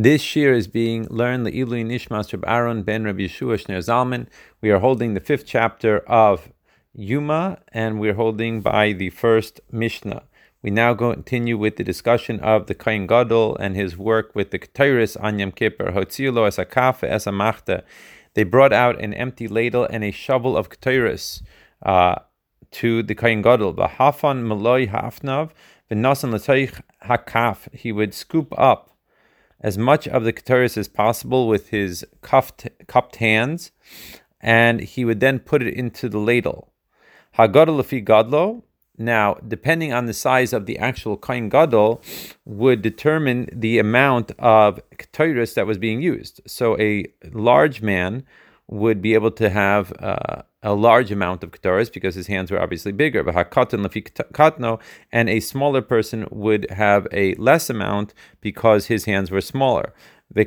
This shir is being learned the Ilui Nishmas Reb Aaron ben Rabbi Yeshua Shner Zalman. We are holding the fifth chapter of Yuma, and we're holding by the first Mishnah. We now continue with the discussion of the Kain Gadol and his work with the Ketairis on Yom Kippur. Hotziulo es akafe es amachta. They brought out an empty ladle and a shovel of Ketairis uh, to the Kain Gadol. Hafan maloi hafnav v'nasan l'toich hakaf. He would scoop up as much of the Ketairis as possible with his cuffed, cupped hands, and he would then put it into the ladle. Hagadol gadlo, now, depending on the size of the actual kain gadol, would determine the amount of ketores that was being used. So, a large man would be able to have uh, a large amount of ketores because his hands were obviously bigger. And a smaller person would have a less amount because his hands were smaller. Uh,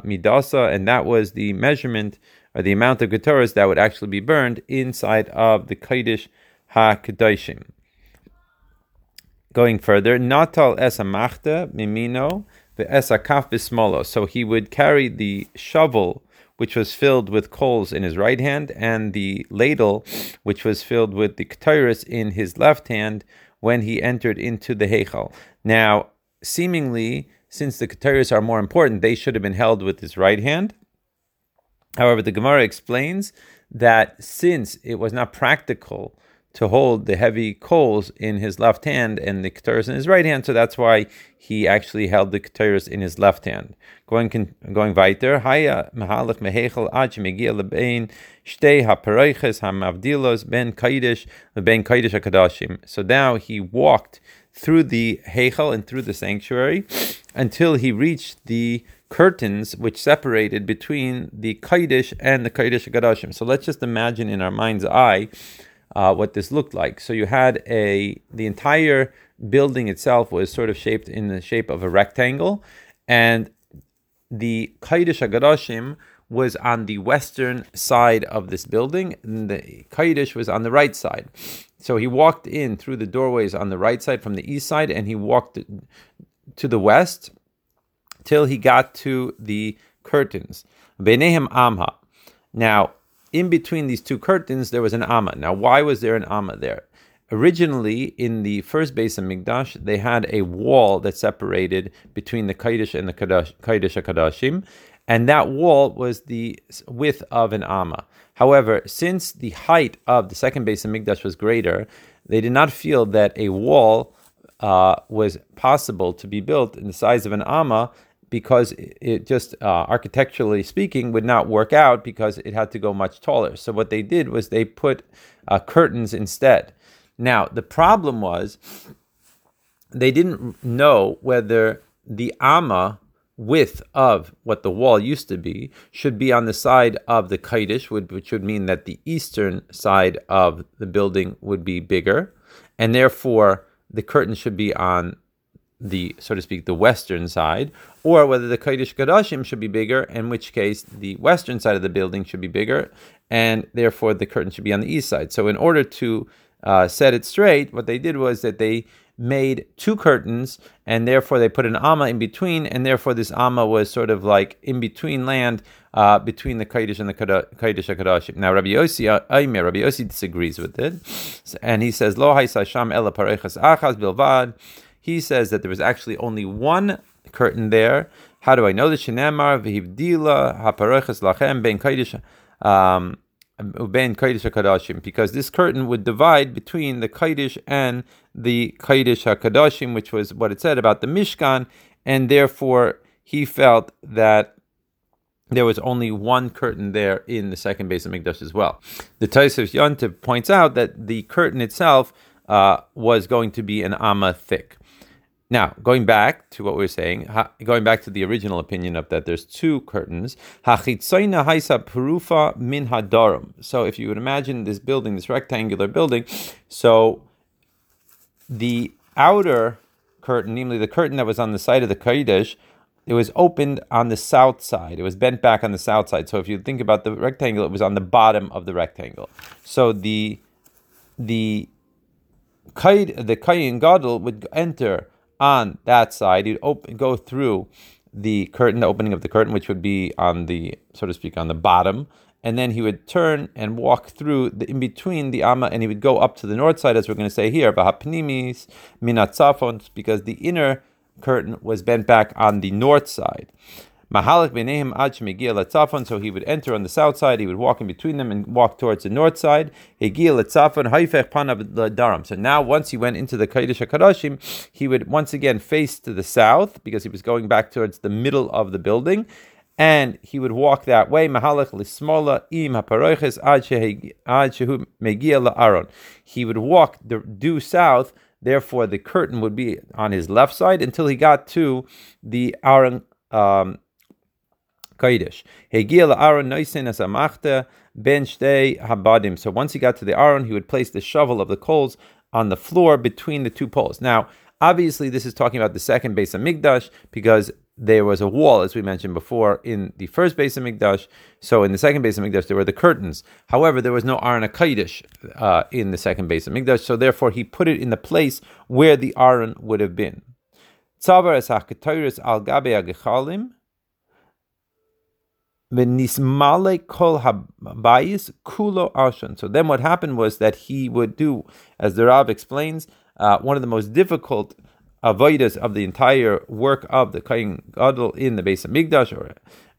midasa, and that was the measurement or the amount of ketores that would actually be burned inside of the kaidish HaKadoshim. Going further, Natal es amachta mimino ve'es akaf bismolo. So he would carry the shovel, which was filled with coals in his right hand, and the ladle, which was filled with the ketyrus in his left hand, when he entered into the heichal. Now, seemingly, since the ketyrus are more important, they should have been held with his right hand. However, the Gemara explains that since it was not practical to hold the heavy coals in his left hand and the keteris in his right hand. So that's why he actually held the keteris in his left hand. Going going weiter, haya mahalach mehechel ad shemegia lebein shtei hapareiches hamavdilos ben kaidish ben kaidish hakadashim. So now he walked through the hechel and through the sanctuary until he reached the curtains which separated between the kaidish and the kaidish hakadashim. So let's just imagine in our mind's eye uh, what this looked like. So you had a the entire building itself was sort of shaped in the shape of a rectangle, and the Kaidish HaKadashim was on the western side of this building, and the Kaidish was on the right side. So he walked in through the doorways on the right side from the east side, and he walked to the west till he got to the curtains. Benehem Amha. Now, in between these two curtains, there was an Amma. Now, why was there an Amma there? Originally, in the first base of Migdash, they had a wall that separated between the Kaidish and the Kaidish HaKadashim, and that wall was the width of an Amma. However, since the height of the second base of Migdash was greater, they did not feel that a wall uh, was possible to be built in the size of an Amma because it just uh, architecturally speaking would not work out because it had to go much taller. So what they did was they put uh, curtains instead. Now the problem was they didn't know whether the ama width of what the wall used to be should be on the side of the kaidish, which would mean that the eastern side of the building would be bigger, and therefore the curtain should be on the so to speak the western side, or whether the Kodesh Kadashim should be bigger, in which case the western side of the building should be bigger, and therefore the curtain should be on the east side. So in order to uh, set it straight, what they did was that they made two curtains, and therefore they put an ama in between, and therefore this ama was sort of like in between land uh, between the Kodesh and the Kodesh HaKadashim. Now Rabbi Yossi, uh, Rabbi Yossi disagrees with it, and he says, Lo Sham ela parechas achaz bilvad, he says that there was actually only one curtain there. How do I know the Shinamar v'hivdila hapareches lachem ben kaidish um, ben kaidish hakadashim? Because this curtain would divide between the kaidish and the kaidish hakadashim, which was what it said about the Mishkan, and therefore he felt that there was only one curtain there in the second base of Mikdash as well. The Tosfos Yontif points out that the curtain itself uh, was going to be an amma thick. Now, going back to what we were saying, going back to the original opinion of that there's two curtains. min hadarum. So if you would imagine this building, this rectangular building, so the outer curtain, namely the curtain that was on the side of the Kodesh, it was opened on the south side. It was bent back on the south side. So if you think about the rectangle, it was on the bottom of the rectangle. So the the the Kayin Gadol would enter on that side. He'd open, go through the curtain, the opening of the curtain, which would be on the, so to speak, on the bottom. And then he would turn and walk through the, in between the Amma, and he would go up to the north side, as we're going to say here, Bahapnimis, Minatzafon, because the inner curtain was bent back on the north side. Mahalik b'nehim ad letzafon. So he would enter on the south side. He would walk in between them and walk towards the north side. Hegia letzafon haifech panav daram. So now, once he went into the Kodesh Hakadoshim, he would once again face to the south because he was going back towards the middle of the building. And he would walk that way. Mahalach lismola im haparoiches ad shehu megia la'aron. He would walk the due south Therefore, the curtain would be on his left side until he got to the Aron um, Kodesh. Hegil Aaron Noisin as Amachta ben Shtei Habadim. So once he got to the Aron, he would place the shovel of the coals on the floor between the two poles. Now, obviously, this is talking about the second base of Migdash because there was a wall, as we mentioned before, in the first base of Migdash. So in the second base of Migdash, there were the curtains. However, there was no Aron HaKadosh uh, in the second base of Migdash. So therefore, he put it in the place where the Aron would have been. Tzavar al gabe Kol habayis kulo ashan. So then what happened was that he would do, as the Rav explains, uh, one of the most difficult avodas of the entire work of the Kohen Gadol in the base of Migdash, or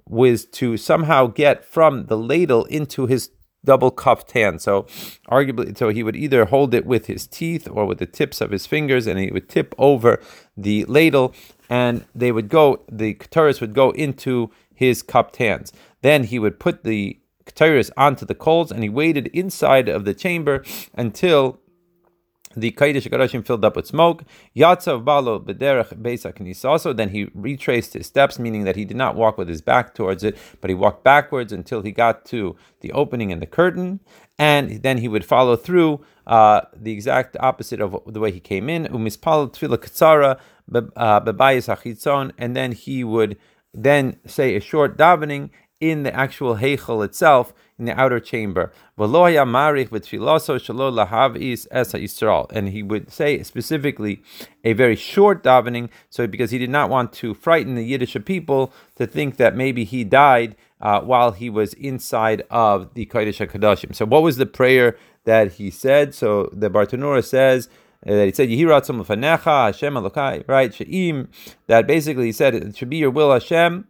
was to somehow get from the ladle into his double cupped hand. So, arguably, so he would either hold it with his teeth or with the tips of his fingers, and he would tip over the ladle, and they would go. The kataris would go into his cupped hands. Then he would put the kataris onto the coals, and he waited inside of the chamber until the Kaidish Garashim filled up with smoke. Yatzav Balo Bederech Beisa Also, then he retraced his steps, meaning that he did not walk with his back towards it, but he walked backwards until he got to the opening in the curtain, and then he would follow through uh, the exact opposite of the way he came in. Umispal Tfila Katsara uh, Bebayis Achitzon, and then he would then say a short davening in the actual Heichel itself, in the outer chamber. And he would say specifically a very short davening, so because he did not want to frighten the Yiddish people to think that maybe he died uh, while he was inside of the Kodesh HaKadoshim. So what was the prayer that he said? So the Bartenura says, that he said Yehiratzim Lefanecha Hashem Elokai, right? She'im, that basically he said it should be your will, Hashem,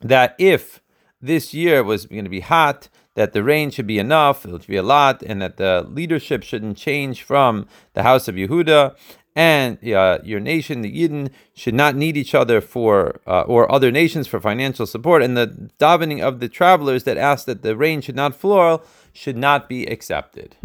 that if this year was going to be hot, that the rain should be enough, it should be a lot, and that the leadership shouldn't change from the house of Yehuda, and uh, your nation, the Yidden, should not need each other for, uh, or other nations for financial support, and the davening of the travelers that asked that the rain should not fall should not be accepted.